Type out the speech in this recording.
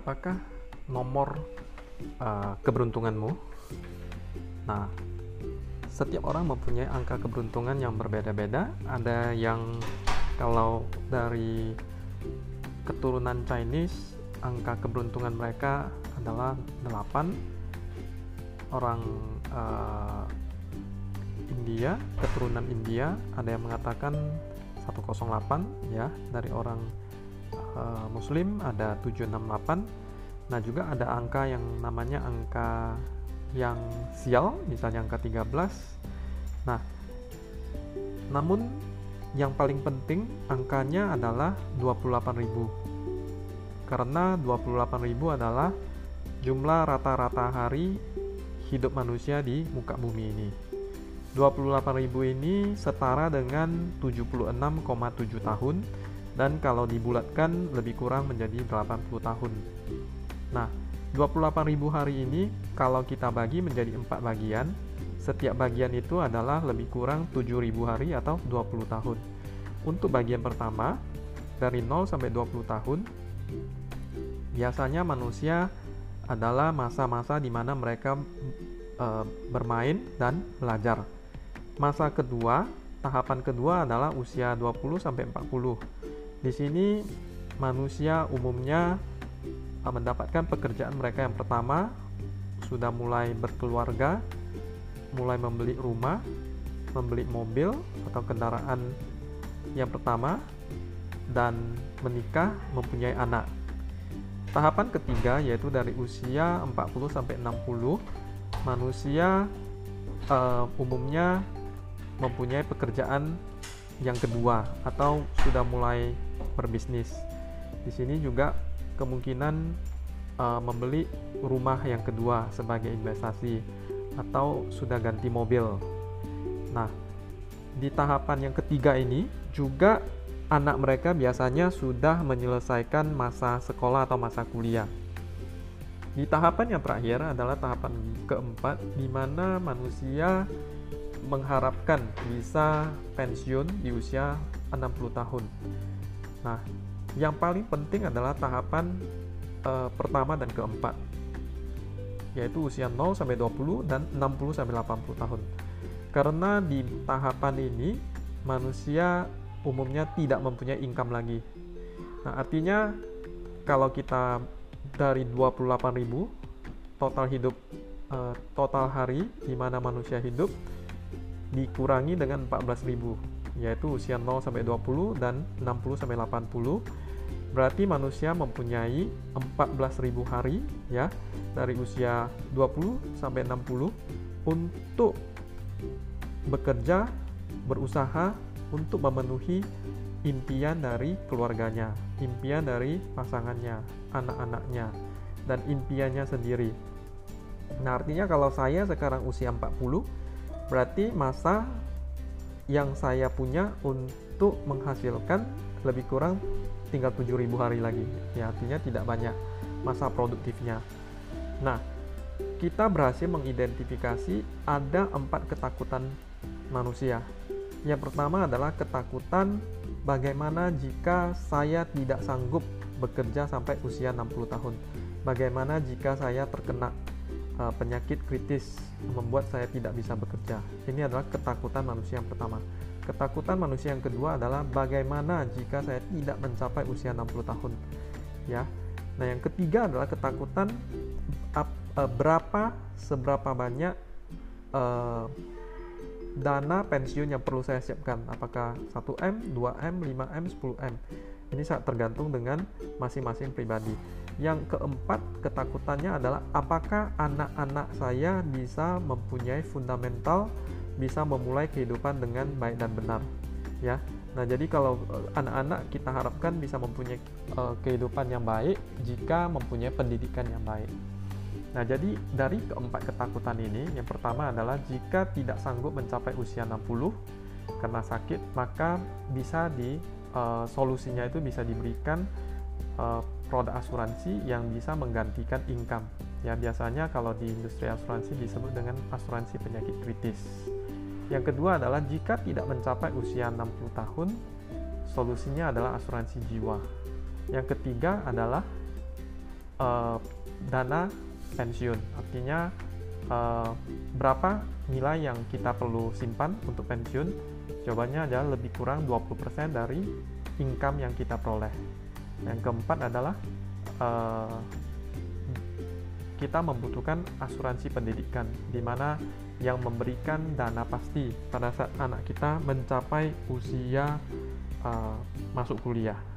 berapakah nomor uh, keberuntunganmu? Nah, setiap orang mempunyai angka keberuntungan yang berbeda-beda. Ada yang kalau dari keturunan Chinese, angka keberuntungan mereka adalah 8. Orang uh, India, keturunan India, ada yang mengatakan 108 ya, dari orang uh, muslim ada 768. Nah, juga ada angka yang namanya angka yang sial, misalnya angka 13. Nah, namun yang paling penting angkanya adalah 28.000. Karena 28.000 adalah jumlah rata-rata hari hidup manusia di muka bumi ini. 28.000 ini setara dengan 76,7 tahun dan kalau dibulatkan lebih kurang menjadi 80 tahun. Nah, 28.000 hari ini kalau kita bagi menjadi empat bagian, setiap bagian itu adalah lebih kurang 7.000 hari atau 20 tahun. Untuk bagian pertama, dari 0 sampai 20 tahun, biasanya manusia adalah masa-masa di mana mereka e, bermain dan belajar. Masa kedua, tahapan kedua adalah usia 20 sampai 40. Di sini manusia umumnya mendapatkan pekerjaan mereka yang pertama sudah mulai berkeluarga, mulai membeli rumah, membeli mobil atau kendaraan yang pertama dan menikah, mempunyai anak. Tahapan ketiga yaitu dari usia 40 sampai 60 manusia uh, umumnya mempunyai pekerjaan yang kedua atau sudah mulai berbisnis. Di sini juga kemungkinan uh, membeli rumah yang kedua sebagai investasi atau sudah ganti mobil. Nah, di tahapan yang ketiga ini juga anak mereka biasanya sudah menyelesaikan masa sekolah atau masa kuliah. Di tahapan yang terakhir adalah tahapan keempat di mana manusia mengharapkan bisa pensiun di usia 60 tahun. Nah, yang paling penting adalah tahapan uh, pertama dan keempat, yaitu usia 0 sampai 20 dan 60 sampai 80 tahun. Karena di tahapan ini manusia umumnya tidak mempunyai income lagi. Nah, artinya kalau kita dari 28.000 total hidup uh, total hari di mana manusia hidup dikurangi dengan 14.000 yaitu usia 0 sampai 20 dan 60 sampai 80 berarti manusia mempunyai 14.000 hari ya dari usia 20 sampai 60 untuk bekerja berusaha untuk memenuhi impian dari keluarganya, impian dari pasangannya, anak-anaknya, dan impiannya sendiri. Nah, artinya kalau saya sekarang usia 40, berarti masa yang saya punya untuk menghasilkan lebih kurang tinggal 7000 hari lagi. Ya artinya tidak banyak masa produktifnya. Nah kita berhasil mengidentifikasi ada empat ketakutan manusia. Yang pertama adalah ketakutan bagaimana jika saya tidak sanggup bekerja sampai usia 60 tahun. Bagaimana jika saya terkena uh, penyakit kritis membuat saya tidak bisa bekerja. Ini adalah ketakutan manusia yang pertama. Ketakutan manusia yang kedua adalah bagaimana jika saya tidak mencapai usia 60 tahun. Ya. Nah, yang ketiga adalah ketakutan uh, uh, berapa seberapa banyak uh, dana pensiun yang perlu saya siapkan. Apakah 1M, 2M, 5M, 10M. Ini sangat tergantung dengan masing-masing pribadi. Yang keempat, ketakutannya adalah apakah anak-anak saya bisa mempunyai fundamental, bisa memulai kehidupan dengan baik dan benar, ya. Nah, jadi kalau eh, anak-anak kita harapkan bisa mempunyai uh, kehidupan yang baik jika mempunyai pendidikan yang baik. Nah, jadi dari keempat ketakutan ini, yang pertama adalah jika tidak sanggup mencapai usia 60 karena sakit, maka bisa di uh, solusinya itu bisa diberikan uh, produk asuransi yang bisa menggantikan income. Ya, biasanya kalau di industri asuransi disebut dengan asuransi penyakit kritis. Yang kedua adalah jika tidak mencapai usia 60 tahun, solusinya adalah asuransi jiwa. Yang ketiga adalah uh, dana pensiun. Artinya uh, berapa nilai yang kita perlu simpan untuk pensiun? Jawabannya adalah lebih kurang 20% dari income yang kita peroleh. Yang keempat adalah uh, kita membutuhkan asuransi pendidikan, di mana yang memberikan dana pasti pada saat anak kita mencapai usia uh, masuk kuliah.